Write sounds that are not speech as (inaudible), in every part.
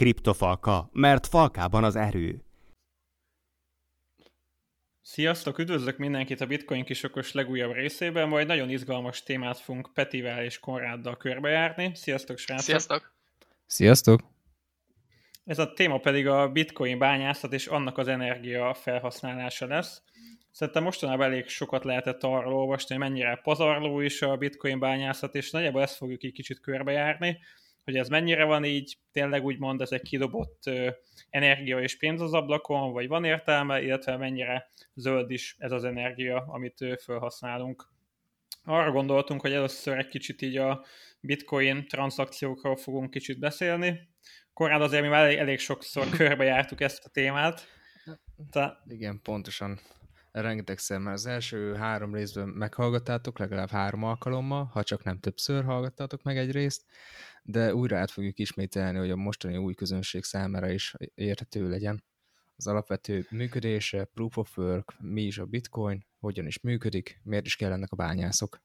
Kriptofalka, mert falkában az erő. Sziasztok, üdvözlök mindenkit a Bitcoin kisokos legújabb részében, majd nagyon izgalmas témát fogunk Petivel és Konráddal körbejárni. Sziasztok, srácok! Sziasztok! Sziasztok! Ez a téma pedig a Bitcoin bányászat és annak az energia felhasználása lesz. Szerintem mostanában elég sokat lehetett arról olvasni, hogy mennyire pazarló is a Bitcoin bányászat, és nagyjából ezt fogjuk egy kicsit körbejárni hogy ez mennyire van így, tényleg úgymond ez egy kidobott energia és pénz az ablakon, vagy van értelme, illetve mennyire zöld is ez az energia, amit felhasználunk. Arra gondoltunk, hogy először egy kicsit így a bitcoin tranzakciókról fogunk kicsit beszélni. Korán azért mi már elég, elég sokszor (laughs) körbejártuk ezt a témát. Te... Igen, pontosan rengetegszer, mert az első három részben meghallgattátok, legalább három alkalommal, ha csak nem többször hallgattátok meg egy részt, de újra át fogjuk ismételni, hogy a mostani új közönség számára is érthető legyen. Az alapvető működése, proof of work, mi is a bitcoin, hogyan is működik, miért is kellenek a bányászok.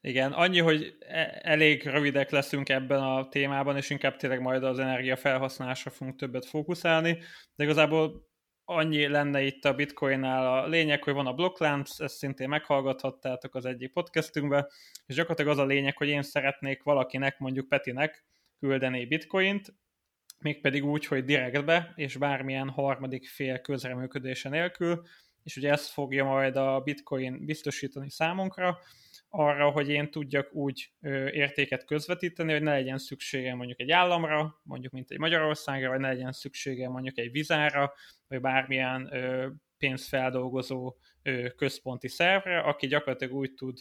Igen, annyi, hogy e- elég rövidek leszünk ebben a témában, és inkább tényleg majd az energia felhasználásra fogunk többet fókuszálni, de igazából annyi lenne itt a Bitcoinnál. A lényeg, hogy van a blokklánc, ezt szintén meghallgathattátok az egyik podcastünkbe, és gyakorlatilag az a lényeg, hogy én szeretnék valakinek, mondjuk Petinek küldeni bitcoint, mégpedig úgy, hogy direktbe, és bármilyen harmadik fél közreműködése nélkül, és ugye ezt fogja majd a bitcoin biztosítani számunkra, arra, hogy én tudjak úgy értéket közvetíteni, hogy ne legyen szüksége mondjuk egy államra, mondjuk mint egy Magyarországra, vagy ne legyen szüksége mondjuk egy vizára, vagy bármilyen pénzfeldolgozó központi szervre, aki gyakorlatilag úgy tud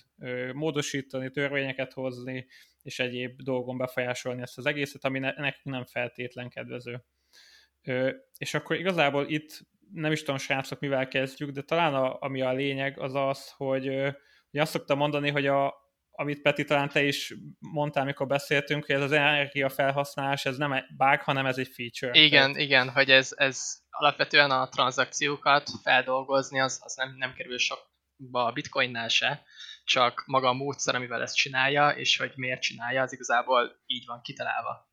módosítani, törvényeket hozni, és egyéb dolgon befolyásolni ezt az egészet, ami ne, nekünk nem feltétlen kedvező. És akkor igazából itt nem is tudom, srácok, mivel kezdjük, de talán a, ami a lényeg az az, hogy Ugye azt szoktam mondani, hogy a, amit Peti talán te is mondtál, amikor beszéltünk, hogy ez az energia felhasználás, ez nem egy bug, hanem ez egy feature. Igen, Tehát... igen, hogy ez, ez alapvetően a tranzakciókat feldolgozni, az, az nem, nem kerül sokba a bitcoinnál se, csak maga a módszer, amivel ezt csinálja, és hogy miért csinálja, az igazából így van kitalálva.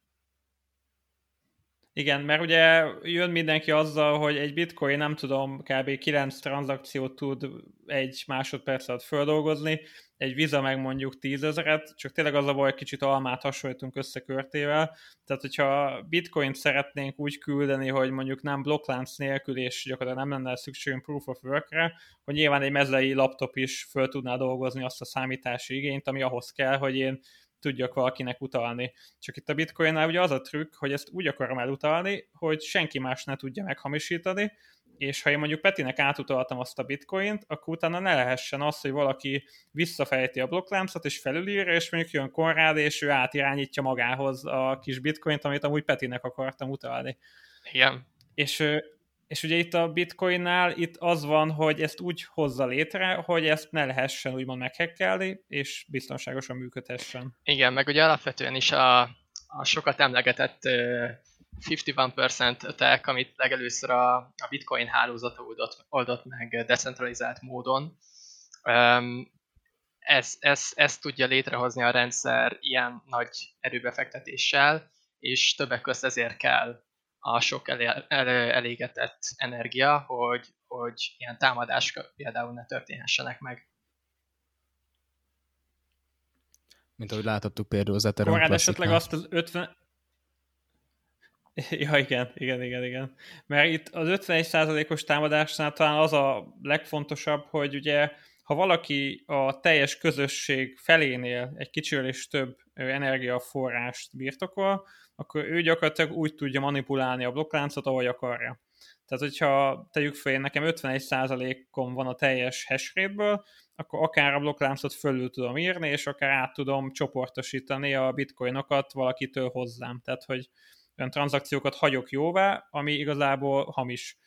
Igen, mert ugye jön mindenki azzal, hogy egy bitcoin, nem tudom, kb. 9 tranzakciót tud egy másodperc alatt földolgozni, egy Visa meg mondjuk 10 ezeret, csak tényleg az a baj, kicsit almát hasonlítunk összekörtével. Tehát, hogyha bitcoint szeretnénk úgy küldeni, hogy mondjuk nem blokklánc nélkül, és gyakorlatilag nem lenne szükségünk proof of work-re, hogy nyilván egy mezlei laptop is föl tudná dolgozni azt a számítási igényt, ami ahhoz kell, hogy én tudjak valakinek utalni. Csak itt a bitcoinnál ugye az a trükk, hogy ezt úgy akarom elutalni, hogy senki más ne tudja meghamisítani, és ha én mondjuk Petinek átutaltam azt a bitcoint, akkor utána ne lehessen az, hogy valaki visszafejti a blokkláncot, és felülírja, és mondjuk jön Konrád, és ő átirányítja magához a kis bitcoint, amit amúgy Petinek akartam utalni. Igen. És és ugye itt a bitcoinnál itt az van, hogy ezt úgy hozza létre, hogy ezt ne lehessen úgymond meghekkelni, és biztonságosan működhessen. Igen, meg ugye alapvetően is a, a sokat emlegetett 51% attack, amit legelőször a, a bitcoin hálózata oldott, oldott meg decentralizált módon, ez, ez, ez tudja létrehozni a rendszer ilyen nagy erőbefektetéssel, és többek között ezért kell a sok elé, el, elégetett energia, hogy, hogy ilyen támadások például ne történhessenek meg. Mint ahogy láthattuk például az Ethereum Korán esetleg azt az 50... (laughs) Ja, igen, igen, igen, igen. Mert itt az 51%-os támadásnál talán az a legfontosabb, hogy ugye ha valaki a teljes közösség felénél egy kicsivel és több energiaforrást birtokol, akkor ő gyakorlatilag úgy tudja manipulálni a blokkláncot, ahogy akarja. Tehát, hogyha tegyük fel, nekem 51%-on van a teljes hash rate-ből, akkor akár a blokkláncot fölül tudom írni, és akár át tudom csoportosítani a bitcoinokat valakitől hozzám. Tehát, hogy olyan tranzakciókat hagyok jóvá, ami igazából hamis.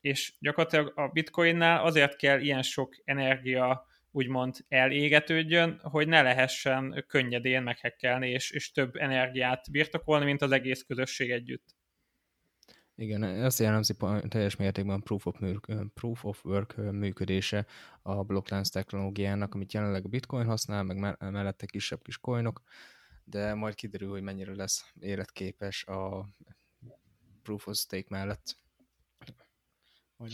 És gyakorlatilag a bitcoinnál azért kell ilyen sok energia úgymond elégetődjön, hogy ne lehessen könnyedén meghekkelni, és, és több energiát birtokolni, mint az egész közösség együtt. Igen, azt jellemzi teljes mértékben proof of, proof of work működése a blokklánc technológiának, amit jelenleg a bitcoin használ, meg mellette kisebb kis coinok, de majd kiderül, hogy mennyire lesz életképes a Proof of Stake mellett.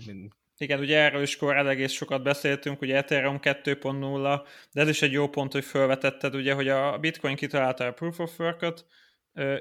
Mind... Igen, ugye erről is korábban egész sokat beszéltünk, ugye Ethereum 2.0, de ez is egy jó pont, hogy felvetetted, ugye, hogy a Bitcoin kitalálta a Proof of Work-ot,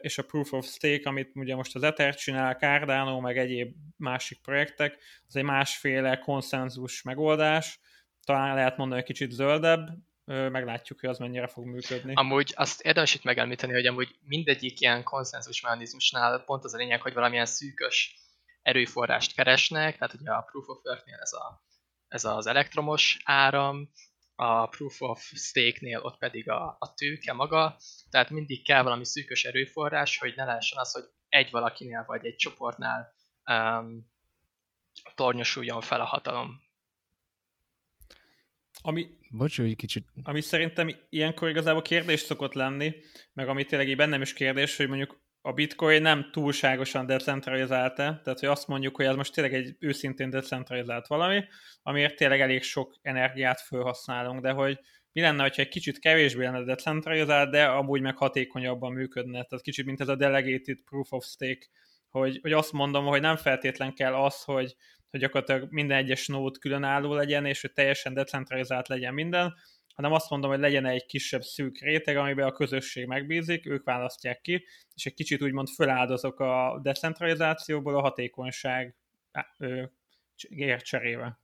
és a Proof of Stake, amit ugye most az Ether csinál, Cardano, meg egyéb másik projektek, az egy másféle konszenzus megoldás, talán lehet mondani, hogy kicsit zöldebb, meglátjuk, hogy az mennyire fog működni. Amúgy azt érdemes itt megemlíteni, hogy amúgy mindegyik ilyen konszenzus mechanizmusnál pont az a lényeg, hogy valamilyen szűkös erőforrást keresnek, tehát ugye a Proof of Work-nél ez, a, ez az elektromos áram, a Proof of Stake-nél ott pedig a, a tőke maga, tehát mindig kell valami szűkös erőforrás, hogy ne lehessen az, hogy egy valakinél vagy egy csoportnál um, tornyosuljon fel a hatalom. Ami, Bocs, hogy kicsit... Ami szerintem ilyenkor igazából kérdés szokott lenni, meg ami tényleg így bennem is kérdés, hogy mondjuk a bitcoin nem túlságosan decentralizált tehát hogy azt mondjuk, hogy ez most tényleg egy őszintén decentralizált valami, amiért tényleg elég sok energiát felhasználunk, de hogy mi lenne, hogyha egy kicsit kevésbé lenne decentralizált, de amúgy meg hatékonyabban működne. Tehát kicsit, mint ez a delegated proof of stake, hogy, hogy azt mondom, hogy nem feltétlen kell az, hogy, hogy gyakorlatilag minden egyes nód különálló legyen, és hogy teljesen decentralizált legyen minden, hanem azt mondom, hogy legyen egy kisebb szűk réteg, amiben a közösség megbízik, ők választják ki, és egy kicsit úgymond föláldozok a decentralizációból a hatékonyság cserébe.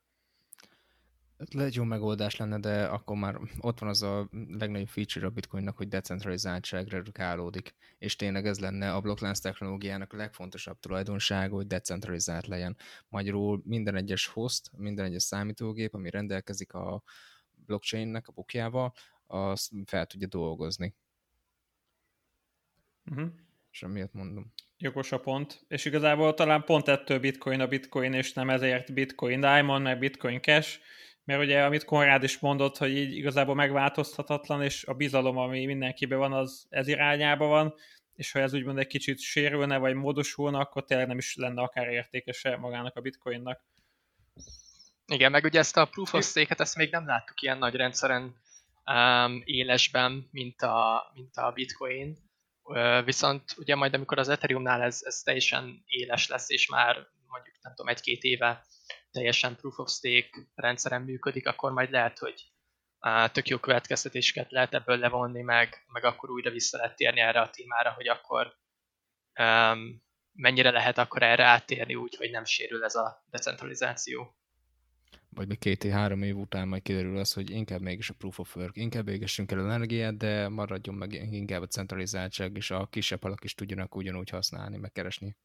Egy jó megoldás lenne, de akkor már ott van az a legnagyobb feature a Bitcoinnak, hogy decentralizáltság redukálódik, és tényleg ez lenne a blokklánc technológiának a legfontosabb tulajdonsága, hogy decentralizált legyen. Magyarul minden egyes host, minden egyes számítógép, ami rendelkezik a blockchainnek a bukjával, azt fel tudja dolgozni. Uh-huh. És amiatt mondom. Jogos a pont. És igazából talán pont ettől bitcoin a bitcoin, és nem ezért bitcoin diamond, meg bitcoin cash, mert ugye amit Konrád is mondott, hogy így igazából megváltoztathatlan, és a bizalom, ami mindenkiben van, az ez irányába van, és ha ez úgymond egy kicsit sérülne, vagy módosulna, akkor tényleg nem is lenne akár értékese magának a bitcoinnak. Igen, meg ugye ezt a proof of stake-et, ezt még nem láttuk ilyen nagy rendszeren um, élesben, mint a, mint a bitcoin, uh, viszont ugye majd amikor az Ethereumnál ez, ez teljesen éles lesz, és már mondjuk nem tudom, egy-két éve teljesen proof of stake rendszeren működik, akkor majd lehet, hogy uh, tök jó következtetéseket lehet ebből levonni, meg, meg akkor újra vissza lehet térni erre a témára, hogy akkor um, mennyire lehet akkor erre áttérni úgy, hogy nem sérül ez a decentralizáció vagy még két-három év után majd kiderül az, hogy inkább mégis a proof of work, inkább égessünk el energiát, de maradjon meg inkább a centralizáltság, és a kisebb alak is tudjanak ugyanúgy használni, megkeresni.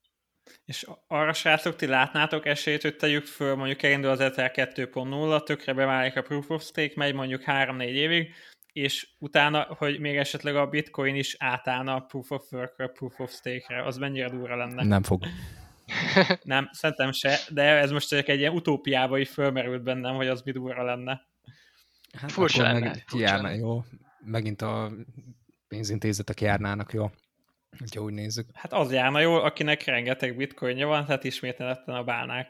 És arra srácok, ti látnátok esélyt, hogy tegyük föl, mondjuk elindul az Ether 2.0, tökre beválik a Proof of Stake, megy mondjuk 3-4 évig, és utána, hogy még esetleg a Bitcoin is átállna a Proof of Work-re, Proof of Stake-re, az mennyire durva lenne? Nem fog. (laughs) Nem, szerintem se, de ez most csak egy ilyen utópiába is fölmerült bennem, hogy az mi durva lenne. Hát Furcsa lenne. Meg járna, jó. Megint a pénzintézetek járnának, jó. Ha úgy nézzük. Hát az járna jó, akinek rengeteg bitcoinja van, tehát ismételetten a bálnák.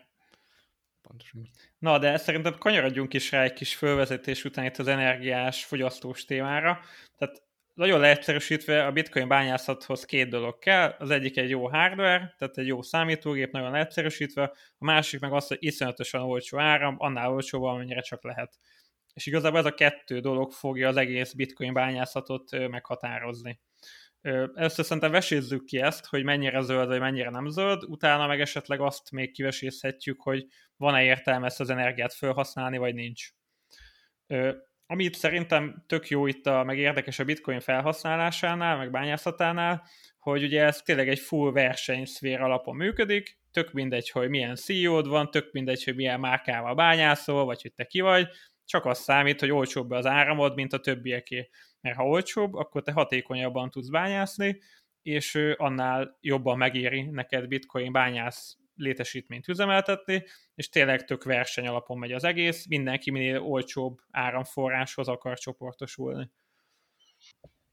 Pontosan. Na, de szerintem kanyarodjunk is rá egy kis fölvezetés után itt az energiás fogyasztós témára. Tehát nagyon leegyszerűsítve a bitcoin bányászathoz két dolog kell, az egyik egy jó hardware, tehát egy jó számítógép, nagyon leegyszerűsítve, a másik meg az, hogy iszonyatosan olcsó áram, annál olcsóbb, amennyire csak lehet. És igazából ez a kettő dolog fogja az egész bitcoin bányászatot meghatározni. Először szerintem vesézzük ki ezt, hogy mennyire zöld, vagy mennyire nem zöld, utána meg esetleg azt még kivesészhetjük, hogy van-e értelme ezt az energiát felhasználni, vagy nincs amit szerintem tök jó itt, a, meg érdekes a bitcoin felhasználásánál, meg bányászatánál, hogy ugye ez tényleg egy full versenyszfér alapon működik, tök mindegy, hogy milyen CEO-d van, tök mindegy, hogy milyen márkával bányászol, vagy hogy te ki vagy, csak az számít, hogy olcsóbb az áramod, mint a többieké. Mert ha olcsóbb, akkor te hatékonyabban tudsz bányászni, és annál jobban megéri neked bitcoin bányász létesítményt üzemeltetni, és tényleg tök verseny alapon megy az egész, mindenki minél olcsóbb áramforráshoz akar csoportosulni.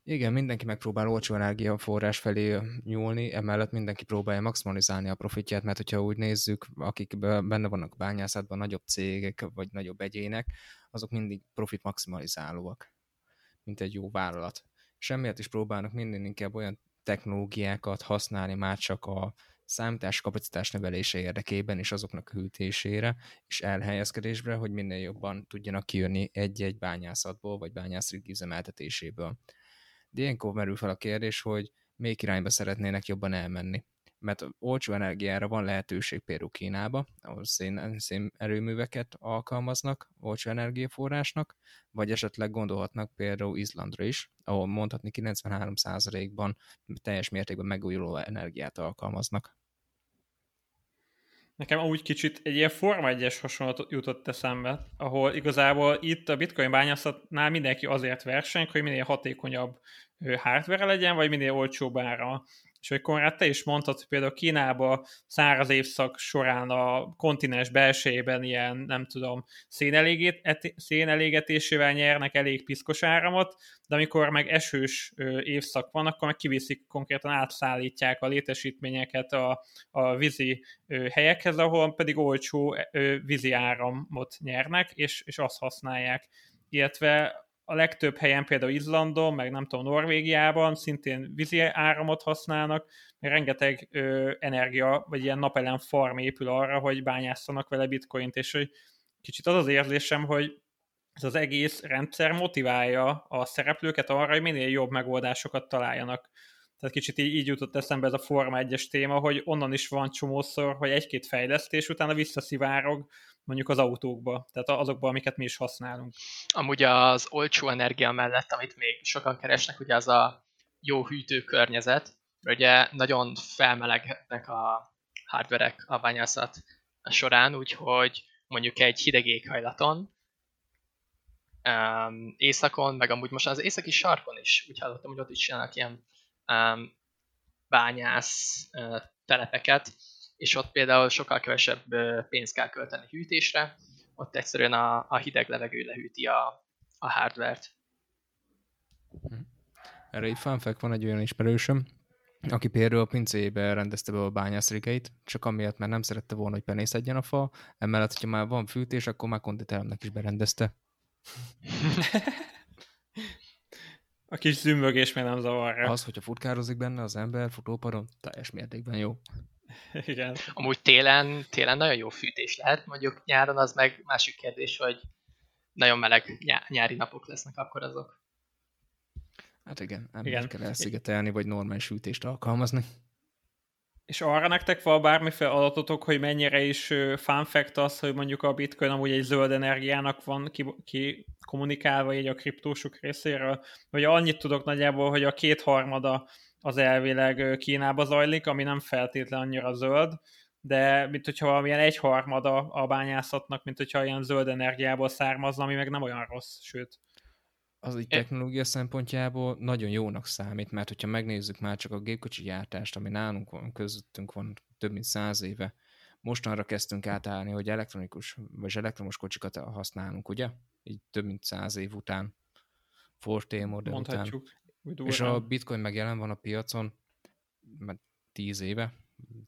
Igen, mindenki megpróbál olcsó energiaforrás felé nyúlni, emellett mindenki próbálja maximalizálni a profitját, mert hogyha úgy nézzük, akik benne vannak bányászatban, nagyobb cégek vagy nagyobb egyének, azok mindig profit maximalizálóak, mint egy jó vállalat. semmiért is próbálnak minden inkább olyan technológiákat használni már csak a számítás kapacitás növelése érdekében és azoknak hűtésére és elhelyezkedésre, hogy minél jobban tudjanak kijönni egy-egy bányászatból vagy bányászrik üzemeltetéséből. De ilyenkor merül fel a kérdés, hogy melyik irányba szeretnének jobban elmenni mert olcsó energiára van lehetőség például Kínába, ahol szén, szén erőműveket alkalmaznak olcsó energiaforrásnak, vagy esetleg gondolhatnak például Izlandra is, ahol mondhatni 93%-ban teljes mértékben megújuló energiát alkalmaznak. Nekem úgy kicsit egy ilyen Forma 1-es hasonlat jutott eszembe, ahol igazából itt a bitcoin bányászatnál mindenki azért verseny, hogy minél hatékonyabb hardware legyen, vagy minél olcsóbb ára. És hogy Konrád, te is mondtad, hogy például Kínába száraz évszak során a kontinens belsejében ilyen, nem tudom, szénelégetésével nyernek elég piszkos áramot, de amikor meg esős évszak van, akkor meg kiviszik, konkrétan átszállítják a létesítményeket a, a vízi helyekhez, ahol pedig olcsó vízi áramot nyernek, és, és azt használják. Illetve a legtöbb helyen, például Izlandon, meg nem tudom, Norvégiában szintén vízi áramot használnak, mert rengeteg ö, energia, vagy ilyen napelem farm épül arra, hogy bányásszanak vele bitcoint, és hogy kicsit az az érzésem, hogy ez az egész rendszer motiválja a szereplőket arra, hogy minél jobb megoldásokat találjanak. Tehát kicsit így, így jutott eszembe ez a Forma 1-es téma, hogy onnan is van csomószor, hogy egy-két fejlesztés utána visszaszivárog mondjuk az autókba, tehát azokba, amiket mi is használunk. Amúgy az olcsó energia mellett, amit még sokan keresnek, ugye az a jó hűtő környezet, ugye nagyon felmelegnek a hardverek a bányászat során, úgyhogy mondjuk egy hideg éghajlaton, um, északon, meg amúgy most az északi sarkon is, úgy hallottam, hogy ott is csinálnak ilyen um, bányász uh, telepeket, és ott például sokkal kevesebb pénzt kell költeni hűtésre, ott egyszerűen a, a hideg levegő lehűti a, a hardvert. Mhm. Erre egy fact, van egy olyan ismerősöm, aki például a pincébe rendezte be a bányászrigeit, csak amiatt, mert nem szerette volna, hogy penészedjen a fa, emellett, hogyha már van fűtés, akkor már konditeremnek is berendezte. a kis zümmögés még nem zavarja. Az, hogyha futkározik benne az ember futóparon, teljes mértékben jó. (laughs) Igen. Amúgy télen, télen nagyon jó fűtés lehet, mondjuk nyáron az meg másik kérdés, hogy nagyon meleg nyári napok lesznek akkor azok. Hát igen, nem igen. kell elszigetelni, vagy normális fűtést alkalmazni. És arra nektek van bármiféle adatotok, hogy mennyire is fun fact az, hogy mondjuk a bitcoin amúgy egy zöld energiának van ki, ki kommunikálva így a kriptósuk részéről? Vagy annyit tudok nagyjából, hogy a kétharmada az elvileg Kínába zajlik, ami nem feltétlen annyira zöld, de mint hogyha valamilyen egyharmada a bányászatnak, mint hogyha ilyen zöld energiából származna, ami meg nem olyan rossz, sőt. Az egy technológia szempontjából nagyon jónak számít, mert hogyha megnézzük már csak a gépkocsi gyártást, ami nálunk van, közöttünk van több mint száz éve, mostanra kezdtünk átállni, hogy elektronikus vagy elektromos kocsikat használunk, ugye? Így több mint száz év után. Modell Mondhatjuk. után. És a bitcoin meg jelen van a piacon, mert 10 éve,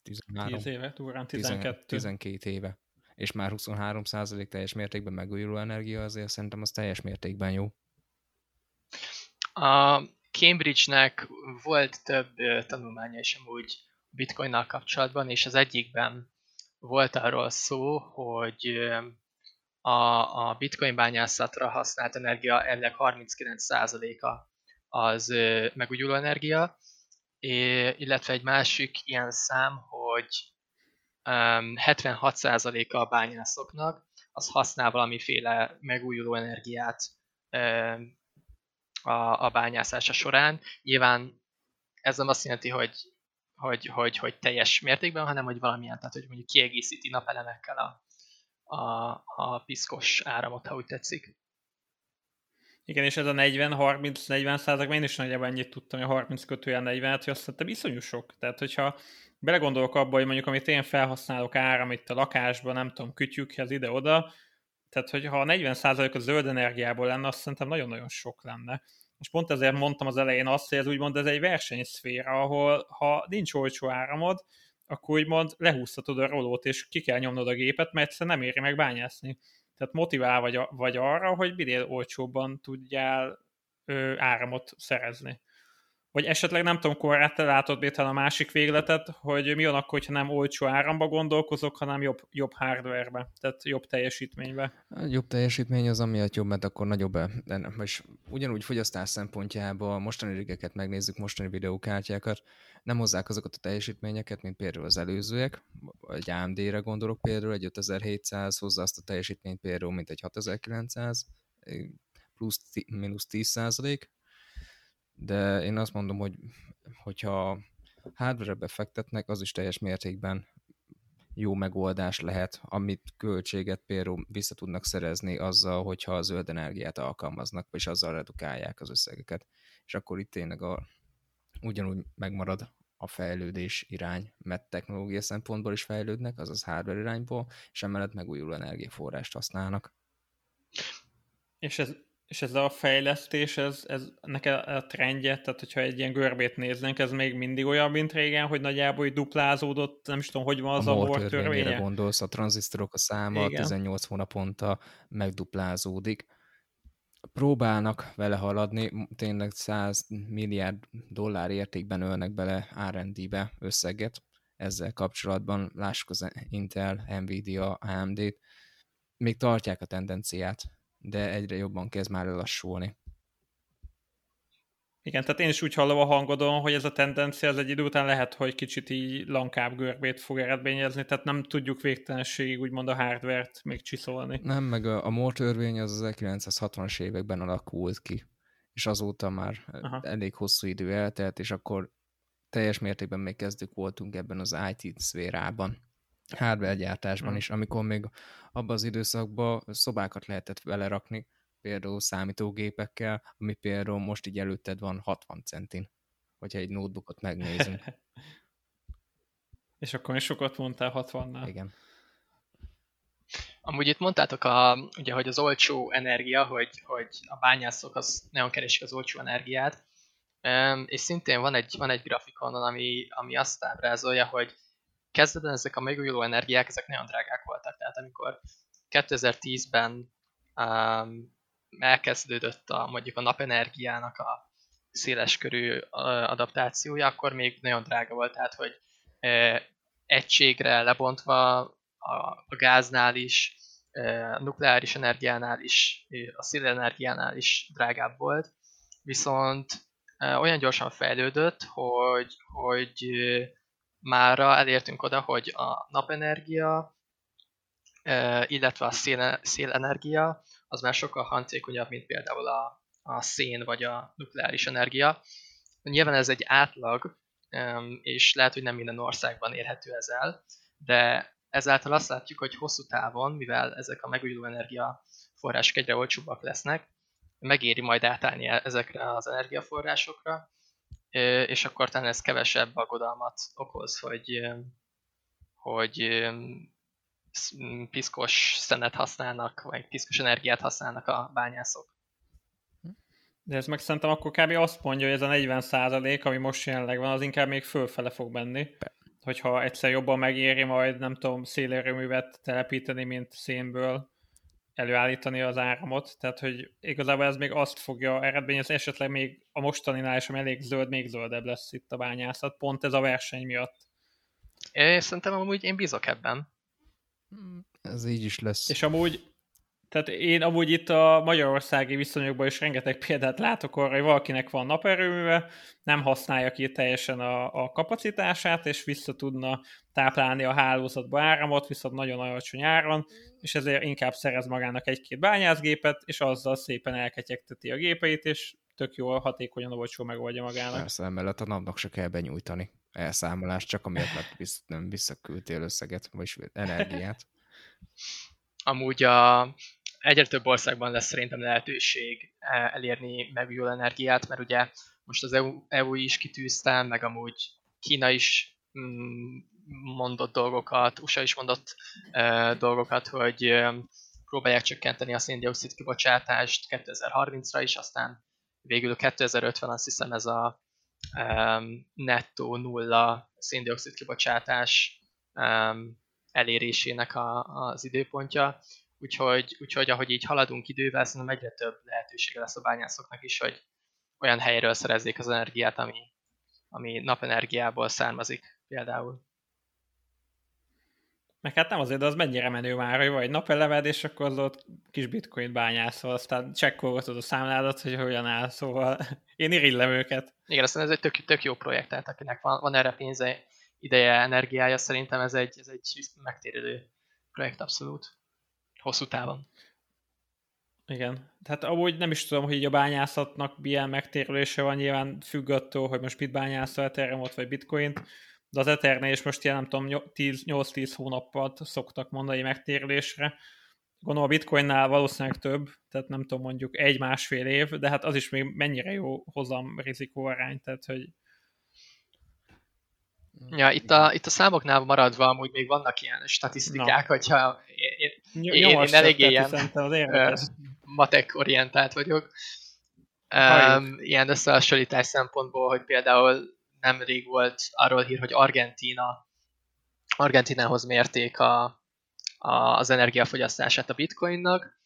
13, 10 éve, durán 12. 12 éve. És már 23 százalék teljes mértékben megújuló energia, azért szerintem az teljes mértékben jó. A Cambridge-nek volt több tanulmánya is amúgy bitcoinnal kapcsolatban, és az egyikben volt arról szó, hogy a, a bitcoin bányászatra használt energia ennek 39%-a az megújuló energia, illetve egy másik ilyen szám, hogy 76%-a a bányászoknak az használ valamiféle megújuló energiát a, a bányászása során. Nyilván ez nem azt jelenti, hogy, hogy, hogy, hogy teljes mértékben, hanem hogy valamilyen, tehát hogy mondjuk kiegészíti napelemekkel a, a, a piszkos áramot, ha úgy tetszik. Igen, és ez a 40-30-40 százalék, én is nagyjából ennyit tudtam, hogy a 30 kötőjel 40, hogy azt hiszem iszonyú sok. Tehát, hogyha belegondolok abba, hogy mondjuk amit én felhasználok áram itt a lakásban, nem tudom, kütyükhez ide-oda, tehát hogyha a 40 százalék a zöld energiából lenne, azt szerintem nagyon-nagyon sok lenne. És pont ezért mondtam az elején azt, hogy ez úgymond ez egy versenyszféra, ahol ha nincs olcsó áramod, akkor úgymond lehúzhatod a rolót, és ki kell nyomnod a gépet, mert egyszerűen nem éri meg bányászni. Tehát motivál vagy, vagy arra, hogy minél olcsóbban tudjál ö, áramot szerezni. Vagy esetleg nem tudom, korrát te látod Bétán a másik végletet, hogy mi van akkor, hogyha nem olcsó áramba gondolkozok, hanem jobb, jobb hardwarebe, tehát jobb teljesítménybe. A jobb teljesítmény az amiatt jobb, mert akkor nagyobb, és ugyanúgy fogyasztás szempontjából mostani rigeket megnézzük, mostani videókártyákat, nem hozzák azokat a teljesítményeket, mint például az előzőek, egy AMD-re gondolok például, egy 5700 hozza azt a teljesítményt például, mint egy 6900, plusz mínusz 10 százalék, de én azt mondom, hogy hogyha hardware-be befektetnek, az is teljes mértékben jó megoldás lehet, amit költséget például vissza tudnak szerezni azzal, hogyha a zöld energiát alkalmaznak, és azzal redukálják az összegeket. És akkor itt tényleg a, ugyanúgy megmarad a fejlődés irány, mert technológia szempontból is fejlődnek, azaz hardware irányból, és emellett megújuló energiaforrást használnak. És ez és ez a fejlesztés, ez, ez neked a trendje, tehát hogyha egy ilyen görbét néznénk, ez még mindig olyan, mint régen, hogy nagyjából hogy duplázódott, nem is tudom, hogy van az a, a törvénye. gondolsz, a tranzisztorok a száma Igen. 18 hónaponta megduplázódik. Próbálnak vele haladni, tényleg 100 milliárd dollár értékben ölnek bele R&D-be összeget ezzel kapcsolatban. Lássuk az Intel, Nvidia, AMD-t. Még tartják a tendenciát de egyre jobban kezd már lelassulni. Igen, tehát én is úgy hallom a hangodon, hogy ez a tendencia az egy idő után lehet, hogy kicsit így lankább görbét fog eredményezni, tehát nem tudjuk végtelenségig úgymond a hardvert még csiszolni. Nem, meg a, a Moore törvény az az 1960-as években alakult ki, és azóta már Aha. elég hosszú idő eltelt, és akkor teljes mértékben még kezdők voltunk ebben az IT szférában hardware gyártásban hmm. is, amikor még abban az időszakban szobákat lehetett vele rakni, például számítógépekkel, ami például most így előtted van 60 centin, hogyha egy notebookot megnézünk. (laughs) És akkor is sokat mondtál 60-nál. Igen. Amúgy itt mondtátok, a, ugye, hogy az olcsó energia, hogy, hogy a bányászok az nagyon keresik az olcsó energiát, és szintén van egy, van egy grafikonon, ami, ami azt ábrázolja, hogy kezdetben ezek a megújuló energiák, ezek nagyon drágák voltak. Tehát amikor 2010-ben um, elkezdődött a, mondjuk a napenergiának a széleskörű adaptációja, akkor még nagyon drága volt, tehát hogy e, egységre lebontva a, gáznál is, a nukleáris energiánál is, a szélenergiánál is drágább volt, viszont olyan gyorsan fejlődött, hogy, hogy mára elértünk oda, hogy a napenergia, illetve a szél, szélenergia, az már sokkal hatékonyabb, mint például a, a szén vagy a nukleáris energia. Nyilván ez egy átlag, és lehet, hogy nem minden országban érhető ez el, de ezáltal azt látjuk, hogy hosszú távon, mivel ezek a megújuló energia források egyre olcsóbbak lesznek, megéri majd átállni ezekre az energiaforrásokra, és akkor talán ez kevesebb aggodalmat okoz, hogy, hogy piszkos szenet használnak, vagy piszkos energiát használnak a bányászok. De ez meg szerintem akkor kb. azt mondja, hogy ez a 40 százalék, ami most jelenleg van, az inkább még fölfele fog menni. Hogyha egyszer jobban megéri majd, nem tudom, szélerőművet telepíteni, mint szénből, előállítani az áramot, tehát hogy igazából ez még azt fogja eredményezni, esetleg még a mostaninál is, ami elég zöld, még zöldebb lesz itt a bányászat, pont ez a verseny miatt. É, szerintem amúgy én bízok ebben. Ez így is lesz. És amúgy tehát én amúgy itt a magyarországi viszonyokban is rengeteg példát látok arra, hogy valakinek van naperőműve, nem használja ki teljesen a, a kapacitását, és vissza tudna táplálni a hálózatba áramot, viszont nagyon alacsony áron, és ezért inkább szerez magának egy-két bányászgépet, és azzal szépen elketyegteti a gépeit, és tök jól, hatékonyan, olcsó megoldja magának. Persze, emellett a napnak se kell benyújtani elszámolást, csak amiatt, mert visz, nem visszaküldtél összeget, vagy energiát. (laughs) Amúgy a, egyre több országban lesz szerintem lehetőség eh, elérni megújuló energiát, mert ugye most az EU, EU is kitűzte, meg amúgy Kína is mm, mondott dolgokat, USA is mondott uh, dolgokat, hogy uh, próbálják csökkenteni a széndiokszid kibocsátást 2030-ra is, aztán végül 2050 azt hiszem ez a um, nettó nulla széndiokszid kibocsátás um, elérésének a, az időpontja. Úgyhogy, úgyhogy ahogy így haladunk idővel, szerintem egyre több lehetősége lesz a bányászoknak is, hogy olyan helyről szerezzék az energiát, ami, ami napenergiából származik például. Meg hát nem azért, de az mennyire menő már, hogy vagy napelemed, és akkor az ott kis bitcoin bányászol, aztán csekkolgatod a számládat, hogy hogyan áll, szóval (laughs) én irigylem őket. Igen, aztán ez egy tök, tök jó projekt, tehát akinek van, van erre pénze, ideje, energiája, szerintem ez egy, ez egy megtérülő projekt abszolút. Hosszú távon. Igen. Tehát amúgy nem is tudom, hogy így a bányászatnak milyen megtérülése van, nyilván függ attól, hogy most mit bányászol, Ethereum-ot vagy Bitcoint, de az Ethernél is most ilyen nem tudom, 8-10 hónapot szoktak mondani megtérülésre. Gondolom a Bitcoinnál valószínűleg több, tehát nem tudom, mondjuk egy-másfél év, de hát az is még mennyire jó hozam rizikó arány, tehát hogy Ja, itt a, itt a számoknál maradva amúgy még vannak ilyen statisztikák, Na. hogyha én, én, én, én eléggé ilyen matek orientált vagyok. Um, ilyen összehasonlítás szempontból, hogy például nemrég volt arról hír, hogy Argentína Argentinához mérték a, a, az energiafogyasztását a bitcoinnak.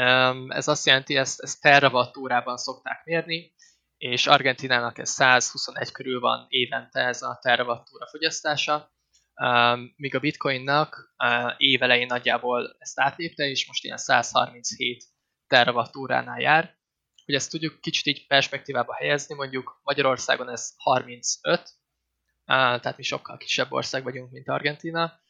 Um, ez azt jelenti, ezt, ezt terawatt órában szokták mérni, és Argentinának ez 121 körül van évente ez a terawattúra fogyasztása, míg a bitcoinnak évelején nagyjából ezt átlépte, és most ilyen 137 terawattúránál jár. Hogy ezt tudjuk kicsit így perspektívába helyezni, mondjuk Magyarországon ez 35, tehát mi sokkal kisebb ország vagyunk, mint Argentina,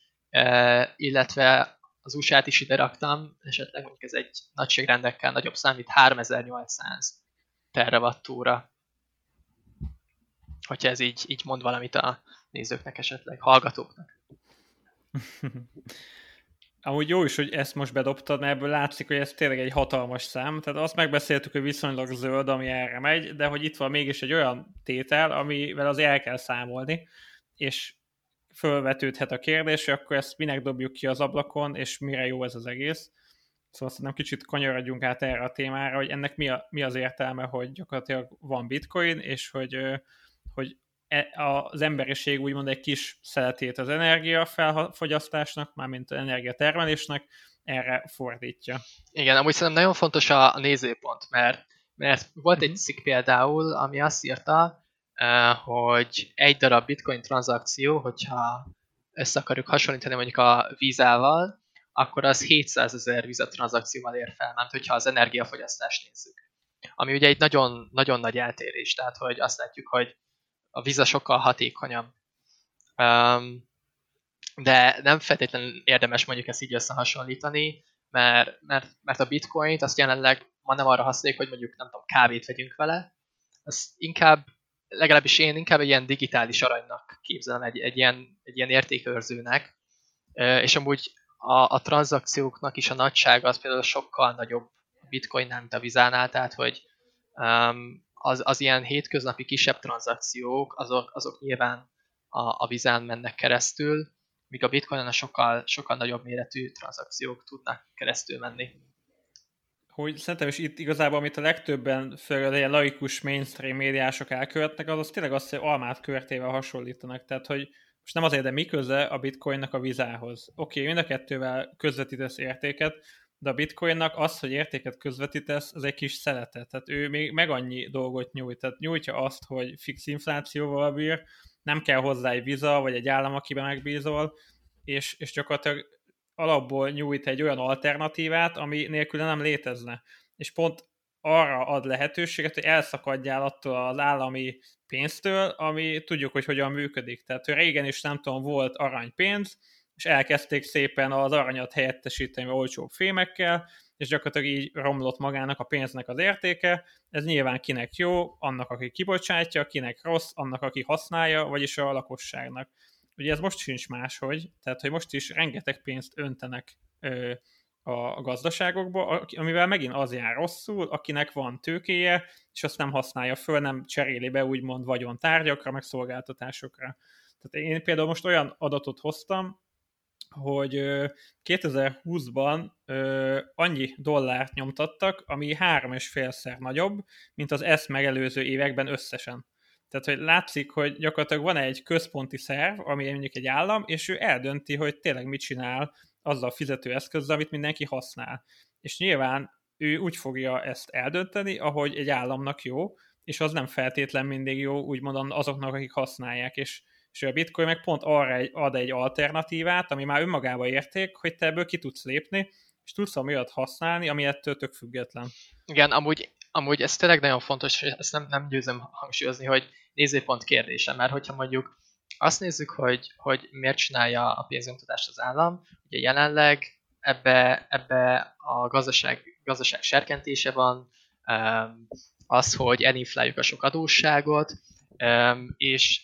illetve az USA-t is ide raktam, esetleg mondjuk ez egy nagyságrendekkel nagyobb számít 3800 terawattúra. Hogyha ez így, így mond valamit a nézőknek esetleg, hallgatóknak. (laughs) Amúgy jó is, hogy ezt most bedobtad, mert ebből látszik, hogy ez tényleg egy hatalmas szám. Tehát azt megbeszéltük, hogy viszonylag zöld, ami erre megy, de hogy itt van mégis egy olyan tétel, amivel az el kell számolni, és fölvetődhet a kérdés, hogy akkor ezt minek dobjuk ki az ablakon, és mire jó ez az egész. Szóval szerintem kicsit kanyarodjunk át erre a témára, hogy ennek mi, a, mi az értelme, hogy gyakorlatilag van bitcoin, és hogy, hogy az emberiség úgymond egy kis szeletét az energia felfogyasztásnak, mármint az energiatermelésnek, erre fordítja. Igen, amúgy szerintem nagyon fontos a, nézőpont, mert, mert volt egy mhm. cikk például, ami azt írta, hogy egy darab bitcoin tranzakció, hogyha össze akarjuk hasonlítani mondjuk a vízával, akkor az 700 ezer vizatranszakcióval ér fel, mert hogyha az energiafogyasztást nézzük. Ami ugye egy nagyon, nagyon nagy eltérés, tehát hogy azt látjuk, hogy a víza sokkal hatékonyabb. Um, de nem feltétlenül érdemes mondjuk ezt így összehasonlítani, mert, mert, mert a bitcoint azt jelenleg ma nem arra használjuk, hogy mondjuk nem tudom, kávét vegyünk vele, az inkább, legalábbis én inkább egy ilyen digitális aranynak képzelem, egy, egy, ilyen, egy ilyen értékőrzőnek, és amúgy a, a tranzakcióknak is a nagysága az például sokkal nagyobb bitcoinnál, mint a vizánál, tehát hogy um, az, az ilyen hétköznapi kisebb tranzakciók, azok, azok nyilván a, a vizán mennek keresztül, míg a bitcoinon a sokkal, sokkal nagyobb méretű tranzakciók tudnak keresztül menni. Hogy szerintem is itt igazából, amit a legtöbben, főleg ilyen laikus mainstream médiások elkövetnek, az, az tényleg azt, hogy almát körtével hasonlítanak. Tehát, hogy most nem azért, de mi köze a bitcoinnak a vizához? Oké, okay, mind a kettővel közvetítesz értéket, de a bitcoinnak az, hogy értéket közvetítesz, az egy kis szelete. Tehát ő még meg annyi dolgot nyújt. Tehát nyújtja azt, hogy fix inflációval bír, nem kell hozzá egy viza, vagy egy állam, akiben megbízol, és, és gyakorlatilag alapból nyújt egy olyan alternatívát, ami nélkül nem létezne. És pont arra ad lehetőséget, hogy elszakadjál attól az állami pénztől, ami tudjuk, hogy hogyan működik. Tehát hogy régen is nem tudom, volt aranypénz, és elkezdték szépen az aranyat helyettesíteni olcsóbb fémekkel, és gyakorlatilag így romlott magának a pénznek az értéke. Ez nyilván kinek jó, annak, aki kibocsátja, kinek rossz, annak, aki használja, vagyis a lakosságnak. Ugye ez most sincs máshogy, tehát hogy most is rengeteg pénzt öntenek ö, a gazdaságokba, amivel megint az jár rosszul, akinek van tőkéje, és azt nem használja föl, nem cseréli be úgymond vagyontárgyakra, meg szolgáltatásokra. Tehát én például most olyan adatot hoztam, hogy 2020-ban annyi dollárt nyomtattak, ami három és félszer nagyobb, mint az ezt megelőző években összesen. Tehát, hogy látszik, hogy gyakorlatilag van egy központi szerv, ami mondjuk egy állam, és ő eldönti, hogy tényleg mit csinál azzal a fizetőeszközzel, amit mindenki használ. És nyilván ő úgy fogja ezt eldönteni, ahogy egy államnak jó, és az nem feltétlen mindig jó, úgymond azoknak, akik használják, és, és a bitcoin meg pont arra egy, ad egy alternatívát, ami már önmagában érték, hogy te ebből ki tudsz lépni, és tudsz olyat használni, ami ettől tök független. Igen, amúgy, amúgy ez tényleg nagyon fontos, és ezt nem, nem győzöm hangsúlyozni, hogy nézőpont kérdése, mert hogyha mondjuk azt nézzük, hogy, hogy miért csinálja a pénznyomtatást az állam, ugye jelenleg ebbe, ebbe a gazdaság, gazdaság serkentése van, az, hogy elinfláljuk a sok adósságot, és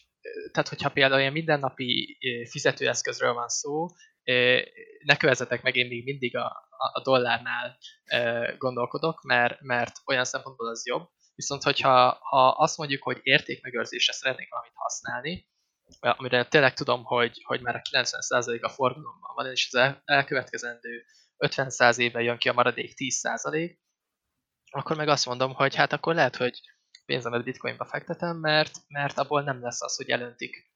tehát hogyha például ilyen mindennapi fizetőeszközről van szó, ne kövezetek meg, én még mindig a, a dollárnál gondolkodok, mert, mert olyan szempontból az jobb. Viszont, hogyha ha azt mondjuk, hogy értékmegőrzésre szeretnék valamit használni, amire tényleg tudom, hogy, hogy már a 90% a forgalomban van, és az elkövetkezendő 50% évben jön ki a maradék 10%, akkor meg azt mondom, hogy hát akkor lehet, hogy pénzemet bitcoinba fektetem, mert, mert abból nem lesz az, hogy elöntik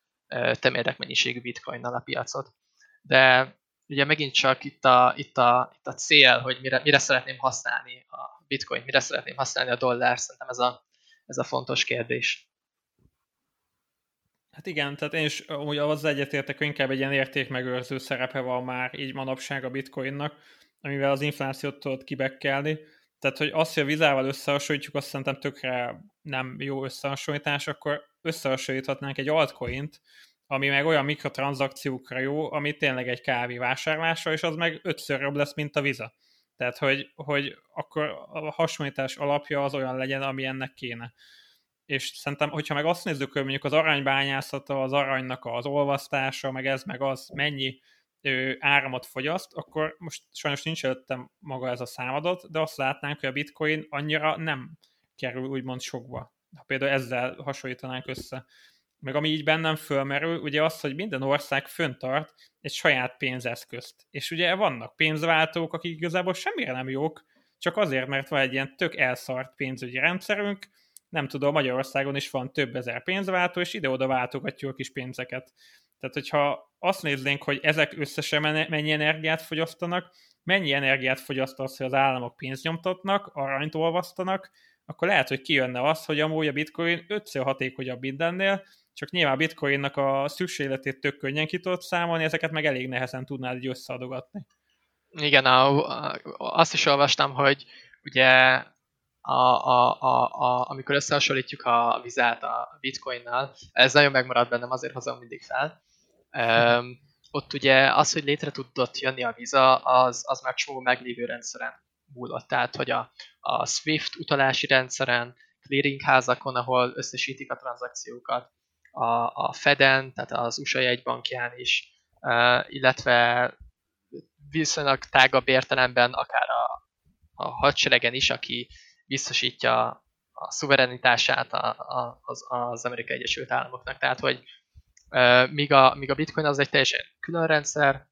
temérdek mennyiségű bitcoinnal a piacot. De ugye megint csak itt a, itt a, itt a cél, hogy mire, mire szeretném használni a bitcoin, mire szeretném használni a dollár, szerintem ez a, ez a fontos kérdés. Hát igen, tehát én is úgy az egyetértek, hogy inkább egy ilyen értékmegőrző szerepe van már így manapság a bitcoinnak, amivel az inflációt tudod kibekkelni. Tehát, hogy azt, hogy a vizával összehasonlítjuk, azt szerintem tökre nem jó összehasonlítás, akkor összehasonlíthatnánk egy altcoint, ami meg olyan mikrotranszakciókra jó, ami tényleg egy kávé vásárlása, és az meg ötször jobb lesz, mint a viza. Tehát, hogy, hogy akkor a hasonlítás alapja az olyan legyen, ami ennek kéne és szerintem, hogyha meg azt nézzük, hogy mondjuk az aranybányászata, az aranynak az olvasztása, meg ez, meg az mennyi áramot fogyaszt, akkor most sajnos nincs előttem maga ez a számadat, de azt látnánk, hogy a bitcoin annyira nem kerül úgymond sokba. Ha például ezzel hasonlítanánk össze. Meg ami így bennem fölmerül, ugye az, hogy minden ország föntart egy saját pénzeszközt. És ugye vannak pénzváltók, akik igazából semmire nem jók, csak azért, mert van egy ilyen tök elszart pénzügyi rendszerünk, nem tudom, Magyarországon is van több ezer pénzváltó, és ide-oda váltogatjuk a kis pénzeket. Tehát, hogyha azt néznénk, hogy ezek összesen mennyi energiát fogyasztanak, mennyi energiát fogyaszt az, hogy az államok pénzt nyomtatnak, aranyt olvasztanak, akkor lehet, hogy kijönne az, hogy amúgy a bitcoin ötször hatékonyabb mindennél, csak nyilván a bitcoinnak a szükségletét tök könnyen ki tudod számolni, ezeket meg elég nehezen tudnád így összeadogatni. Igen, a, azt is olvastam, hogy ugye a, a, a, a, amikor összehasonlítjuk a vizát a bitcoinnal, ez nagyon megmaradt bennem, azért hozom mindig fel. Um, ott ugye az, hogy létre tudott jönni a víza, az, az már csomó meglévő rendszeren múlott. Tehát, hogy a, a SWIFT utalási rendszeren, clearingházakon, ahol összesítik a tranzakciókat, a, a Feden, tehát az USA jegybankján is, uh, illetve viszonylag tágabb értelemben akár a, a hadseregen is, aki biztosítja a szuverenitását a, a, az, az Amerikai Egyesült Államoknak. Tehát, hogy míg, a, míg a bitcoin az egy teljesen külön rendszer,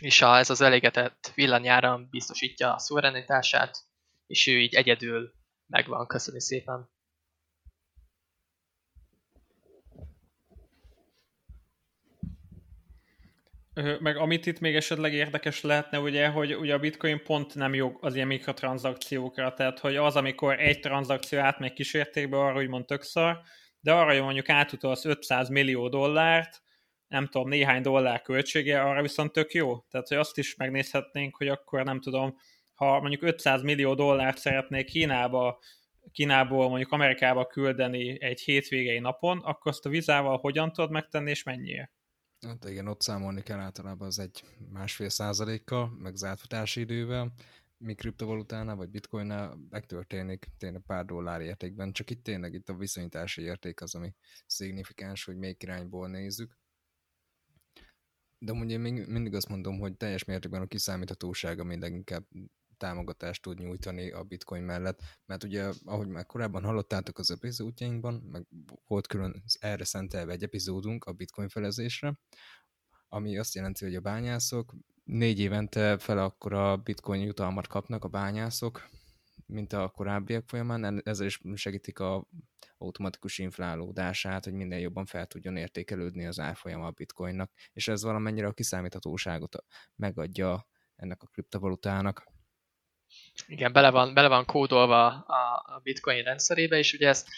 és a, ez az elégetett villanyáram biztosítja a szuverenitását, és ő így egyedül megvan. Köszönöm szépen! Meg amit itt még esetleg érdekes lehetne, ugye, hogy ugye a bitcoin pont nem jó az ilyen mikrotranszakciókra, tehát hogy az, amikor egy tranzakció átmegy kísértékbe, arra úgymond tök szar, de arra, hogy mondjuk átutalsz 500 millió dollárt, nem tudom, néhány dollár költsége, arra viszont tök jó. Tehát, hogy azt is megnézhetnénk, hogy akkor nem tudom, ha mondjuk 500 millió dollárt szeretnék Kínába, Kínából mondjuk Amerikába küldeni egy hétvégei napon, akkor azt a vizával hogyan tudod megtenni, és mennyiért? Hát igen, ott számolni kell általában az egy másfél százalékkal, meg zártfutási idővel, mi kriptovalutánál vagy bitcoinnál megtörténik tényleg pár dollár értékben, csak itt tényleg itt a viszonyítási érték az, ami szignifikáns, hogy melyik irányból nézzük. De ugye még mindig azt mondom, hogy teljes mértékben a kiszámíthatóság, ami leginkább támogatást tud nyújtani a bitcoin mellett, mert ugye, ahogy már korábban hallottátok az epizódjainkban, meg volt külön erre szentelve egy epizódunk a bitcoin felezésre, ami azt jelenti, hogy a bányászok négy évente fel akkor a bitcoin jutalmat kapnak a bányászok, mint a korábbiak folyamán, ezzel is segítik a automatikus inflálódását, hogy minden jobban fel tudjon értékelődni az árfolyama a bitcoinnak, és ez valamennyire a kiszámíthatóságot megadja ennek a kriptovalutának. Igen, bele van, bele van kódolva a, bitcoin rendszerébe, és ugye ezt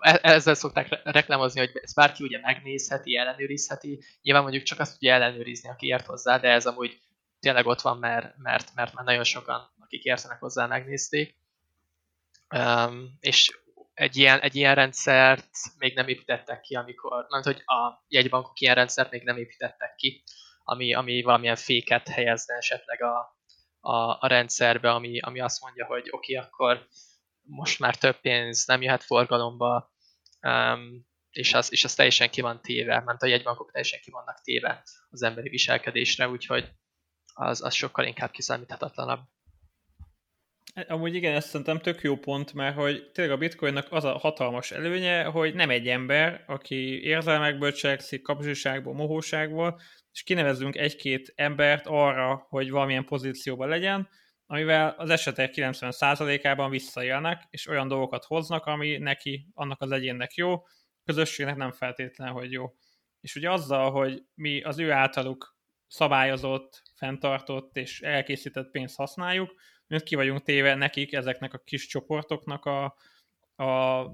e, ezzel szokták reklámozni, hogy ezt bárki ugye megnézheti, ellenőrizheti. Nyilván mondjuk csak azt tudja ellenőrizni, aki ért hozzá, de ez amúgy tényleg ott van, mert, mert, mert már nagyon sokan, akik értenek hozzá, megnézték. Um, és egy ilyen, egy ilyen rendszert még nem építettek ki, amikor, nem hogy a jegybankok ilyen rendszert még nem építettek ki, ami, ami valamilyen féket helyezne esetleg a, a, a rendszerbe, ami, ami azt mondja, hogy oké, okay, akkor most már több pénz nem jöhet forgalomba, um, és, az, és az teljesen ki van téve, mert a jegybankok teljesen ki vannak téve az emberi viselkedésre, úgyhogy az, az sokkal inkább kiszámíthatatlanabb. Amúgy igen, ezt szerintem tök jó pont, mert hogy tényleg a bitcoinnak az a hatalmas előnye, hogy nem egy ember, aki érzelmekből cselekszik, kapzsiságból, mohóságból, és kinevezzünk egy-két embert arra, hogy valamilyen pozícióban legyen, amivel az esetek 90%-ában visszaélnek, és olyan dolgokat hoznak, ami neki, annak az egyénnek jó, közösségnek nem feltétlenül, hogy jó. És ugye azzal, hogy mi az ő általuk szabályozott, fenntartott és elkészített pénzt használjuk, mert ki vagyunk téve nekik, ezeknek a kis csoportoknak a, a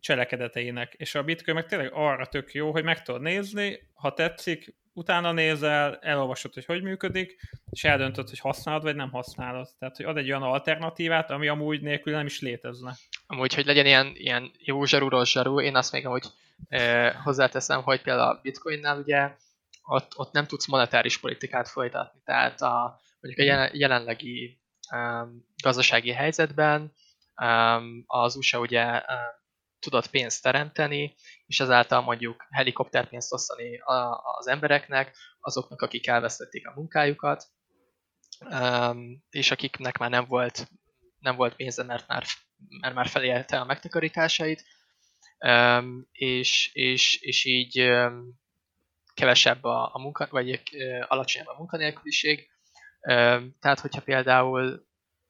cselekedeteinek. És a Bitcoin meg tényleg arra tök jó, hogy meg tudod nézni, ha tetszik, utána nézel, elolvasod, hogy hogy működik, és eldöntöd, hogy használod, vagy nem használod. Tehát, hogy ad egy olyan alternatívát, ami amúgy nélkül nem is létezne. Amúgy, hogy legyen ilyen, ilyen jó zsarú, rossz zsarú, én azt még amúgy e, hozzáteszem, hogy például a Bitcoinnál ugye ott, ott nem tudsz monetáris politikát folytatni. Tehát a, mondjuk a jelenlegi um, gazdasági helyzetben. Um, az USA ugye um, tudott pénzt teremteni, és ezáltal mondjuk helikopterpénzt osztani a, az embereknek, azoknak, akik elvesztették a munkájukat, um, és akiknek már nem volt, nem volt pénze, mert már, mert már felélte a megtakarításait, és, és, és így kevesebb a, a munka, vagy uh, alacsonyabb a munkanélküliség, tehát, hogyha például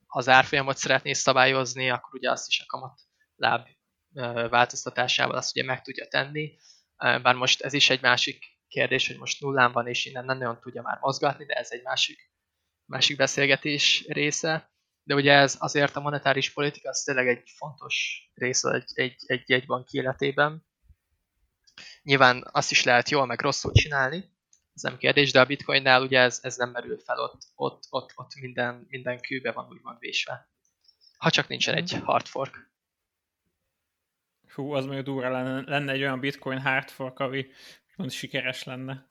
az árfolyamot szeretnél szabályozni, akkor ugye azt is a kamat láb változtatásával azt ugye meg tudja tenni. Bár most ez is egy másik kérdés, hogy most nullán van, és innen nem nagyon tudja már mozgatni, de ez egy másik, másik beszélgetés része. De ugye ez azért a monetáris politika az tényleg egy fontos része egy, egy, egy, egy bank életében. Nyilván azt is lehet jól meg rosszul csinálni, ez nem kérdés, de a bitcoinnál ugye ez, ez nem merül fel, ott, ott, ott, ott minden, minden kőbe van úgymond vésve. Ha csak nincsen egy hard fork. Hú, az mondjuk durva lenne, lenne egy olyan bitcoin hard fork, ami mond sikeres lenne.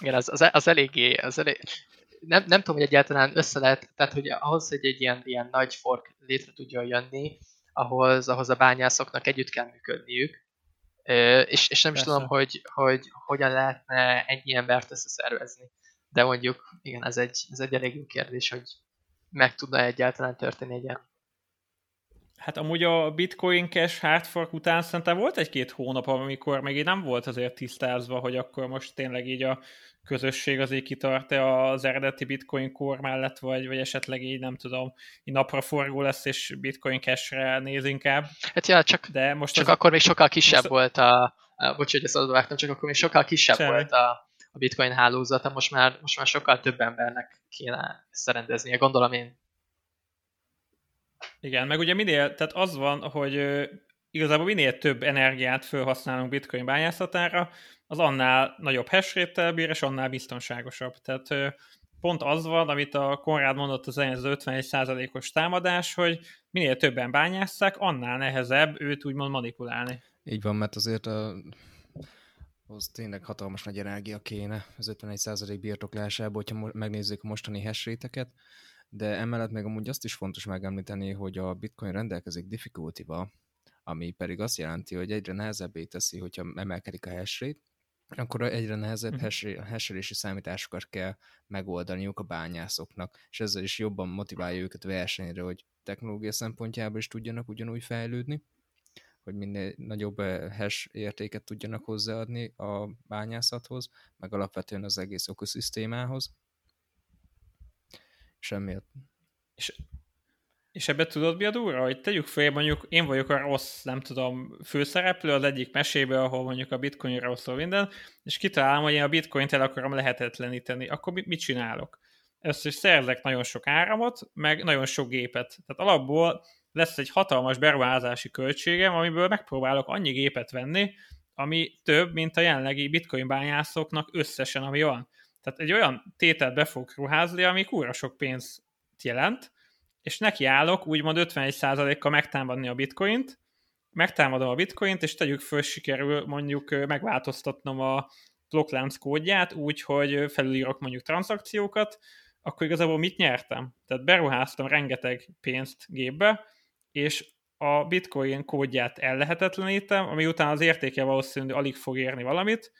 Igen, az, az, az eléggé, az elég, nem, nem tudom, hogy egyáltalán össze lehet, tehát hogy ahhoz, hogy egy ilyen, ilyen nagy fork létre tudjon jönni, ahhoz, ahhoz a bányászoknak együtt kell működniük, és, és nem Persze. is tudom, hogy, hogy hogyan lehetne ennyi embert összeszervezni. De mondjuk, igen, ez egy, ez egy elég jó kérdés, hogy meg tudna egyáltalán történni egy ilyen. Hát amúgy a Bitcoin Cash hardfork után szerintem volt egy-két hónap, amikor még így nem volt azért tisztázva, hogy akkor most tényleg így a közösség azért kitart-e az eredeti bitcoin kor mellett, vagy, vagy esetleg így nem tudom, így napraforgó lesz, és bitcoin cash-re néz inkább. Hát ja, csak, De most csak az akkor még sokkal kisebb most... volt a, a bocs, hogy ezt advágtam, csak akkor még sokkal kisebb Semmi. volt a, a bitcoin hálózata, most már, most már sokkal több embernek kéne szerendeznie, gondolom én. Igen, meg ugye minél, tehát az van, hogy igazából minél több energiát felhasználunk bitcoin bányászatára, az annál nagyobb hash bír, és annál biztonságosabb. Tehát pont az van, amit a Konrád mondott az az 51%-os támadás, hogy minél többen bányásszák, annál nehezebb őt úgymond manipulálni. Így van, mert azért a, az tényleg hatalmas nagy energia kéne az 51% birtoklásából, hogyha megnézzük a mostani hash de emellett meg amúgy azt is fontos megemlíteni, hogy a Bitcoin rendelkezik difficulty-val, ami pedig azt jelenti, hogy egyre nehezebbé teszi, hogyha emelkedik a hash rate, akkor egyre nehezebb uh-huh. hash számításokat kell megoldaniuk a bányászoknak, és ezzel is jobban motiválja őket versenyre, hogy technológia szempontjából is tudjanak ugyanúgy fejlődni, hogy minél nagyobb eh, hash értéket tudjanak hozzáadni a bányászathoz, meg alapvetően az egész ökoszisztémához. Semmiért. És és ebbe tudod mi a durva? Hogy tegyük fel, mondjuk én vagyok a rossz, nem tudom, főszereplő az egyik mesébe, ahol mondjuk a bitcoinra szól minden, és kitalálom, hogy én a bitcoint el akarom lehetetleníteni. Akkor mit, mit csinálok? ezt is szerzek nagyon sok áramot, meg nagyon sok gépet. Tehát alapból lesz egy hatalmas beruházási költségem, amiből megpróbálok annyi gépet venni, ami több, mint a jelenlegi bitcoin bányászoknak összesen, ami van. Tehát egy olyan tételt be fog ruházni, ami kúra sok pénzt jelent, és nekiállok úgymond 51%-kal megtámadni a bitcoint, megtámadom a bitcoint, és tegyük föl, sikerül mondjuk megváltoztatnom a blokklánc kódját úgy, hogy felülírok mondjuk tranzakciókat, akkor igazából mit nyertem? Tehát beruháztam rengeteg pénzt gépbe, és a bitcoin kódját ellehetetlenítem, ami után az értéke valószínűleg alig fog érni valamit,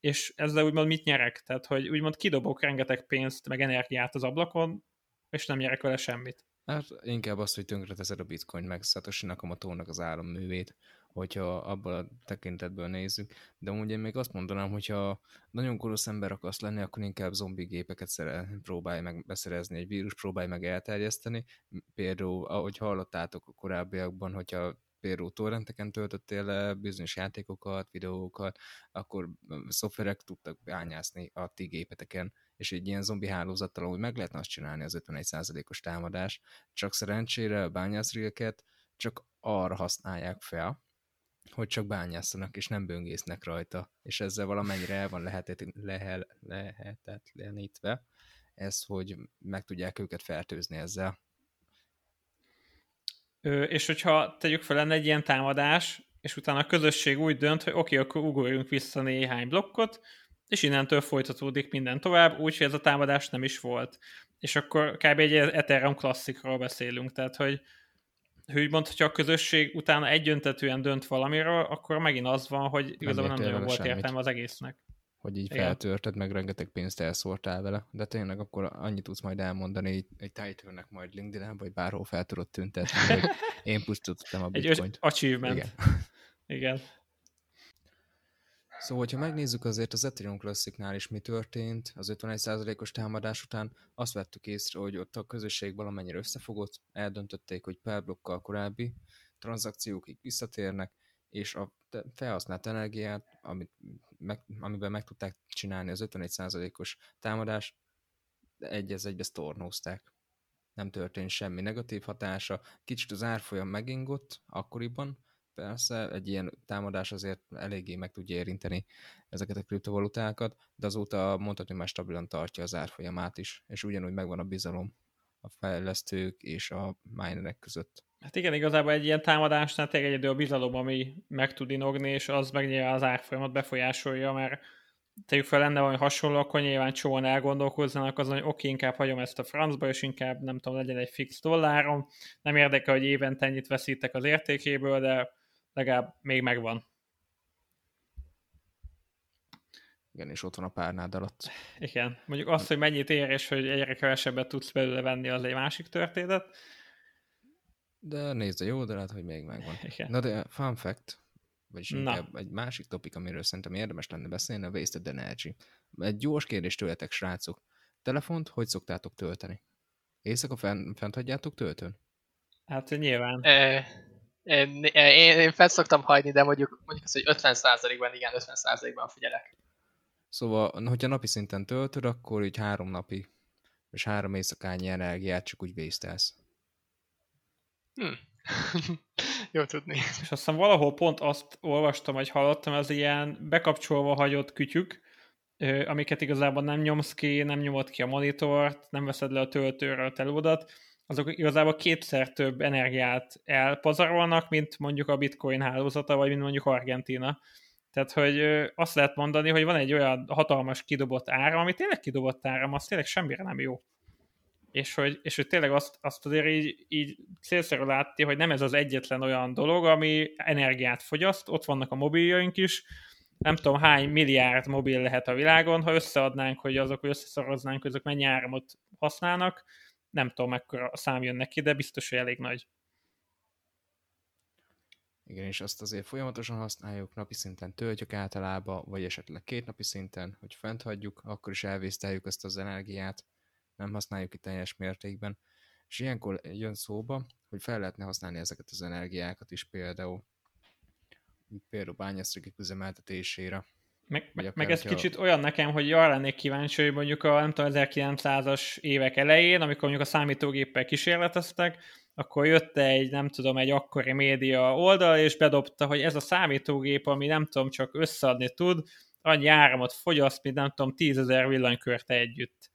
és ezzel úgymond mit nyerek? Tehát, hogy úgymond kidobok rengeteg pénzt, meg energiát az ablakon, és nem nyerek vele semmit. Hát inkább azt, hogy tönkreteszed a bitcoin meg Satoshi Nakamoto-nak az államművét, hogyha abból a tekintetből nézzük. De amúgy én még azt mondanám, hogyha nagyon koros ember akarsz lenni, akkor inkább zombi gépeket szere, próbálj meg beszerezni, egy vírus próbálj meg elterjeszteni. Például, ahogy hallottátok a korábbiakban, hogyha például torrenteken töltöttél le bizonyos játékokat, videókat, akkor szoftverek tudtak bányászni a ti gépeteken, és egy ilyen zombi hálózattal amúgy meg lehetne azt csinálni az 51%-os támadás, csak szerencsére a bányászrilket csak arra használják fel, hogy csak bányászanak, és nem böngésznek rajta, és ezzel valamennyire el van lehetet, lehel, lehetetlenítve ez, hogy meg tudják őket fertőzni ezzel. És hogyha tegyük fel lenne egy ilyen támadás, és utána a közösség úgy dönt, hogy oké, okay, akkor ugorjunk vissza néhány blokkot, és innentől folytatódik minden tovább, úgyhogy ez a támadás nem is volt. És akkor kb. egy Ethereum klasszikról beszélünk, tehát hogy hogy mond, hogyha a közösség utána egyöntetően dönt valamiről, akkor megint az van, hogy igazából nem nagyon volt semmit. értelme az egésznek. Hogy így Igen. feltörted, meg rengeteg pénzt elszórtál vele, de tényleg akkor annyit tudsz majd elmondani egy title majd linkedin vagy bárhol fel tudod tüntetni, (laughs) hogy én pusztítottam a bitcoint. Egy achievement. Igen. Igen. Szóval, ha megnézzük azért az Ethereum Classicnál is mi történt, az 51%-os támadás után azt vettük észre, hogy ott a közösség valamennyire összefogott, eldöntötték, hogy per blokkal korábbi tranzakciókig visszatérnek, és a felhasznált energiát, amit meg, amiben meg tudták csinálni az 51%-os támadás, egy ez egybe sztornózták. Nem történt semmi negatív hatása, kicsit az árfolyam megingott akkoriban, persze, egy ilyen támadás azért eléggé meg tudja érinteni ezeket a kriptovalutákat, de azóta mondhatni már stabilan tartja az árfolyamát is, és ugyanúgy megvan a bizalom a fejlesztők és a minerek között. Hát igen, igazából egy ilyen támadásnál tényleg egyedül a bizalom, ami meg tud inogni, és az meg nyilván az árfolyamat befolyásolja, mert tegyük fel lenne valami hasonló, akkor nyilván csóan elgondolkozzanak azon, hogy oké, inkább hagyom ezt a francba, és inkább nem tudom, legyen egy fix dollárom. Nem érdekel, hogy évente ennyit veszítek az értékéből, de legalább még megvan. Igen, és ott van a párnád alatt. Igen. Mondjuk azt, hogy mennyit ér, és hogy egyre kevesebbet tudsz belőle venni, az egy másik történet. De nézd a jó oldalát, hogy még megvan. (laughs) Igen. Na de fun fact, vagyis inkább egy másik topik, amiről szerintem érdemes lenne beszélni, a Wasted Energy. Egy gyors kérdés tőletek, srácok. Telefont hogy szoktátok tölteni? Éjszaka fent, fent hagyjátok töltőn? Hát nyilván. E, én, én, én fel szoktam hagyni, de mondjuk, mondjuk az, hogy 50%-ban, igen, 50%-ban figyelek. Szóval, hogyha napi szinten töltöd, akkor így három napi, és három éjszakányi energiát csak úgy vésztelsz. Hm. (laughs) Jó tudni. És aztán valahol pont azt olvastam, vagy hallottam, az ilyen bekapcsolva hagyott kütyük, amiket igazából nem nyomsz ki, nem nyomod ki a monitort, nem veszed le a töltőről a telódat, azok igazából kétszer több energiát elpazarolnak, mint mondjuk a bitcoin hálózata, vagy mint mondjuk Argentina. Tehát, hogy azt lehet mondani, hogy van egy olyan hatalmas kidobott ára, ami tényleg kidobott áram, az tényleg semmire nem jó. És hogy, és hogy tényleg azt, azt azért így, így célszerű látni, hogy nem ez az egyetlen olyan dolog, ami energiát fogyaszt, ott vannak a mobiljaink is, nem tudom hány milliárd mobil lehet a világon, ha összeadnánk, hogy azok összeszoroznánk, hogy azok mennyi áramot használnak, nem tudom, mekkora szám jön neki, de biztos, hogy elég nagy. Igen, és azt azért folyamatosan használjuk, napi szinten töltjük általában, vagy esetleg két napi szinten, hogy fent hagyjuk, akkor is elvészteljük ezt az energiát, nem használjuk ki teljes mértékben. És ilyenkor jön szóba, hogy fel lehetne használni ezeket az energiákat is például, például bányásztrikik üzemeltetésére. Meg, meg, meg ez kicsit olyan nekem, hogy arra lennék kíváncsi, hogy mondjuk a nem tudom, 1900-as évek elején, amikor mondjuk a számítógéppel kísérleteztek, akkor jött egy, nem tudom, egy akkori média oldal, és bedobta, hogy ez a számítógép, ami nem tudom, csak összeadni tud, annyi áramot fogyaszt, mint nem tudom, tízezer villanykörte együtt.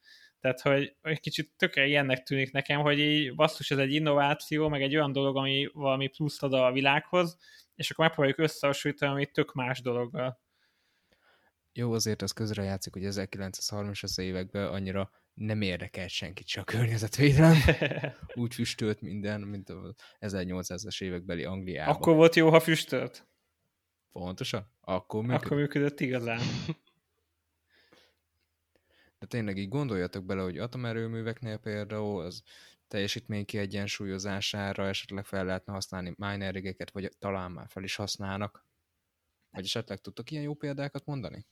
Tehát, hogy egy kicsit tökre ilyennek tűnik nekem, hogy így basszus, ez egy innováció, meg egy olyan dolog, ami valami pluszt ad a világhoz, és akkor megpróbáljuk összehasonlítani, ami tök más dologgal. Jó, azért az közrejátszik, hogy 1930-as években annyira nem érdekelt senkit se a környezetvédelem. (laughs) Úgy füstölt minden, mint az 1800-as évekbeli Angliában. Akkor volt jó, ha füstölt? Pontosan? Akkor működött. Akkor működött igazán. (laughs) De tényleg így gondoljatok bele, hogy atomerőműveknél például az teljesítmény kiegyensúlyozására esetleg fel lehetne használni minerigeket, vagy talán már fel is használnak. Vagy esetleg tudtok ilyen jó példákat mondani?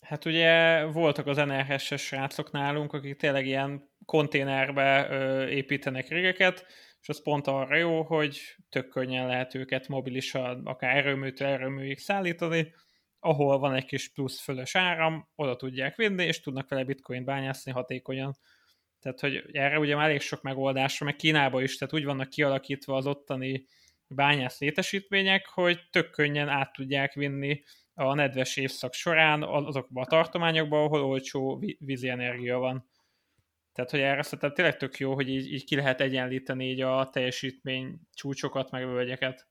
Hát ugye voltak az NRS-es srácok nálunk, akik tényleg ilyen konténerbe ö, építenek régeket, és az pont arra jó, hogy tök könnyen lehet őket mobilisan, akár erőműtől erőműig szállítani, ahol van egy kis plusz fölös áram, oda tudják vinni, és tudnak vele bitcoin bányászni hatékonyan. Tehát, hogy erre ugye már elég sok megoldásra, meg Kínában is, tehát úgy vannak kialakítva az ottani bányász létesítmények, hogy tök könnyen át tudják vinni a nedves évszak során azokban a tartományokban, ahol olcsó vízi energia van. Tehát, hogy erre szerintem tényleg tök jó, hogy így, így ki lehet egyenlíteni így a teljesítmény csúcsokat, meg völgyeket.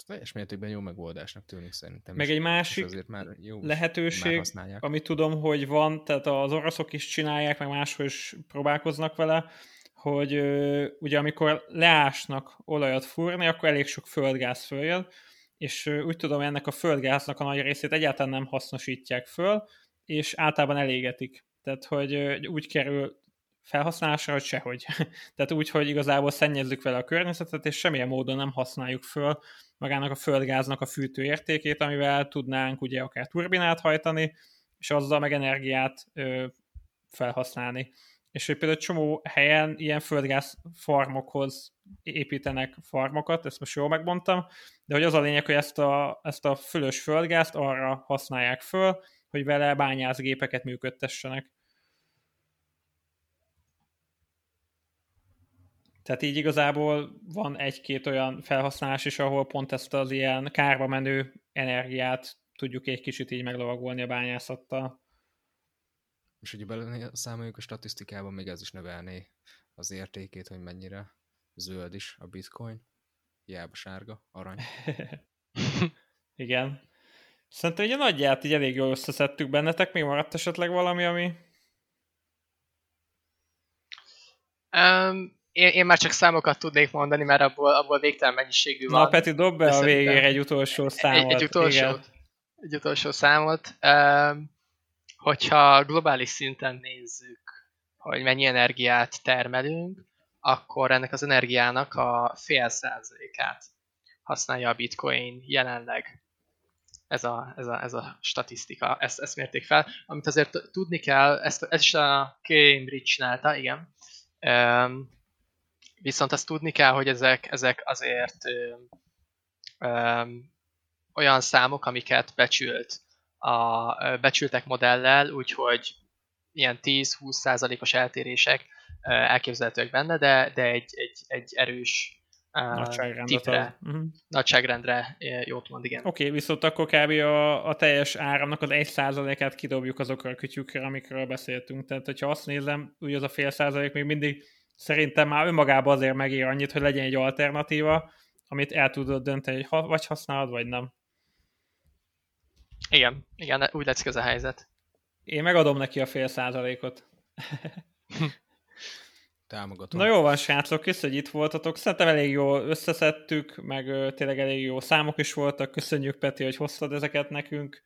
Ez teljes mértékben jó megoldásnak tűnik szerintem. Meg egy másik azért már jó, lehetőség, már amit tudom, hogy van, tehát az oroszok is csinálják, meg máshol is próbálkoznak vele, hogy ugye amikor leásnak olajat fúrni, akkor elég sok földgáz följön, és úgy tudom, ennek a földgáznak a nagy részét egyáltalán nem hasznosítják föl, és általában elégetik. Tehát, hogy úgy kerül felhasználásra, hogy sehogy. (laughs) Tehát úgy, hogy igazából szennyezzük vele a környezetet, és semmilyen módon nem használjuk föl magának a földgáznak a fűtő értékét, amivel tudnánk ugye akár turbinát hajtani, és azzal meg energiát ö, felhasználni. És hogy például csomó helyen ilyen földgáz farmokhoz építenek farmokat, ezt most jól megmondtam, de hogy az a lényeg, hogy ezt a, ezt a fölös földgázt arra használják föl, hogy vele bányászgépeket működtessenek. Tehát így igazából van egy-két olyan felhasználás is, ahol pont ezt az ilyen kárba menő energiát tudjuk egy kicsit így meglovagolni a bányászattal. És hogy bele számoljuk a statisztikában, még ez is növelné az értékét, hogy mennyire zöld is a bitcoin. Hiába sárga, arany. (laughs) Igen. Szerintem egy nagyját így elég jól összeszedtük bennetek. Még maradt esetleg valami, ami... Um, én, én már csak számokat tudnék mondani, mert abból, abból végtelen mennyiségű van. Na, Peti, dob be a végére egy utolsó számot. Egy, egy utolsó, igen. egy utolsó számot. Hogyha globális szinten nézzük, hogy mennyi energiát termelünk, akkor ennek az energiának a fél százalékát használja a bitcoin jelenleg. Ez a, ez a, ez a statisztika, ezt, ezt mérték fel. Amit azért tudni kell, ezt, ezt is a Cambridge csinálta, igen. Um, viszont azt tudni kell, hogy ezek, ezek azért um, olyan számok, amiket becsült a, becsültek modellel, úgyhogy ilyen 10-20 százalékos eltérések elképzelhetőek benne, de, de egy, egy, egy erős tipre, uh-huh. nagyságrendre jót mond, igen. Oké, okay, viszont akkor kb. A, a teljes áramnak az egy százalékát kidobjuk azokra a kütyükre, amikről beszéltünk. Tehát, hogyha azt nézem, úgy az a fél százalék még mindig szerintem már önmagában azért megér annyit, hogy legyen egy alternatíva, amit el tudod dönteni, hogy ha, vagy használod, vagy nem. Igen, igen, úgy lesz ez a helyzet. Én megadom neki a fél százalékot. Támogatom. Na jó van, srácok, köszönjük, hogy itt voltatok. Szerintem elég jól összeszedtük, meg ö, tényleg elég jó számok is voltak. Köszönjük, Peti, hogy hoztad ezeket nekünk.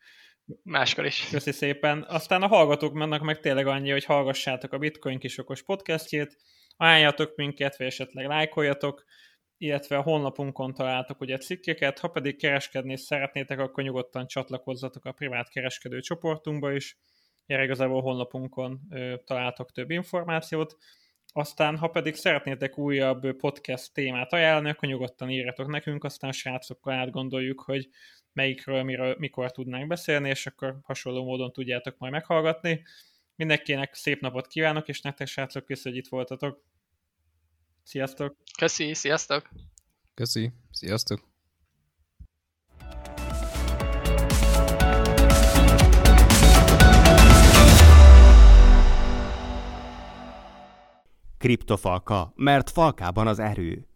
Máskor is. Köszi szépen. Aztán a hallgatók mennek meg tényleg annyi, hogy hallgassátok a Bitcoin kisokos podcastjét, ajánljatok minket, vagy esetleg lájkoljatok, illetve a honlapunkon találtok ugye cikkeket, ha pedig kereskedni szeretnétek, akkor nyugodtan csatlakozzatok a privát kereskedő csoportunkba is, erre igazából a honlapunkon ö, találtok több információt. Aztán, ha pedig szeretnétek újabb podcast témát ajánlani, akkor nyugodtan írjatok nekünk, aztán a srácokkal átgondoljuk, hogy melyikről, miről, mikor tudnánk beszélni, és akkor hasonló módon tudjátok majd meghallgatni. Mindenkinek szép napot kívánok, és nektek srácok, köszönjük, hogy itt voltatok. Sziasztok! Köszi, sziasztok! Köszi, sziasztok! Kriptofalka, mert falkában az erő.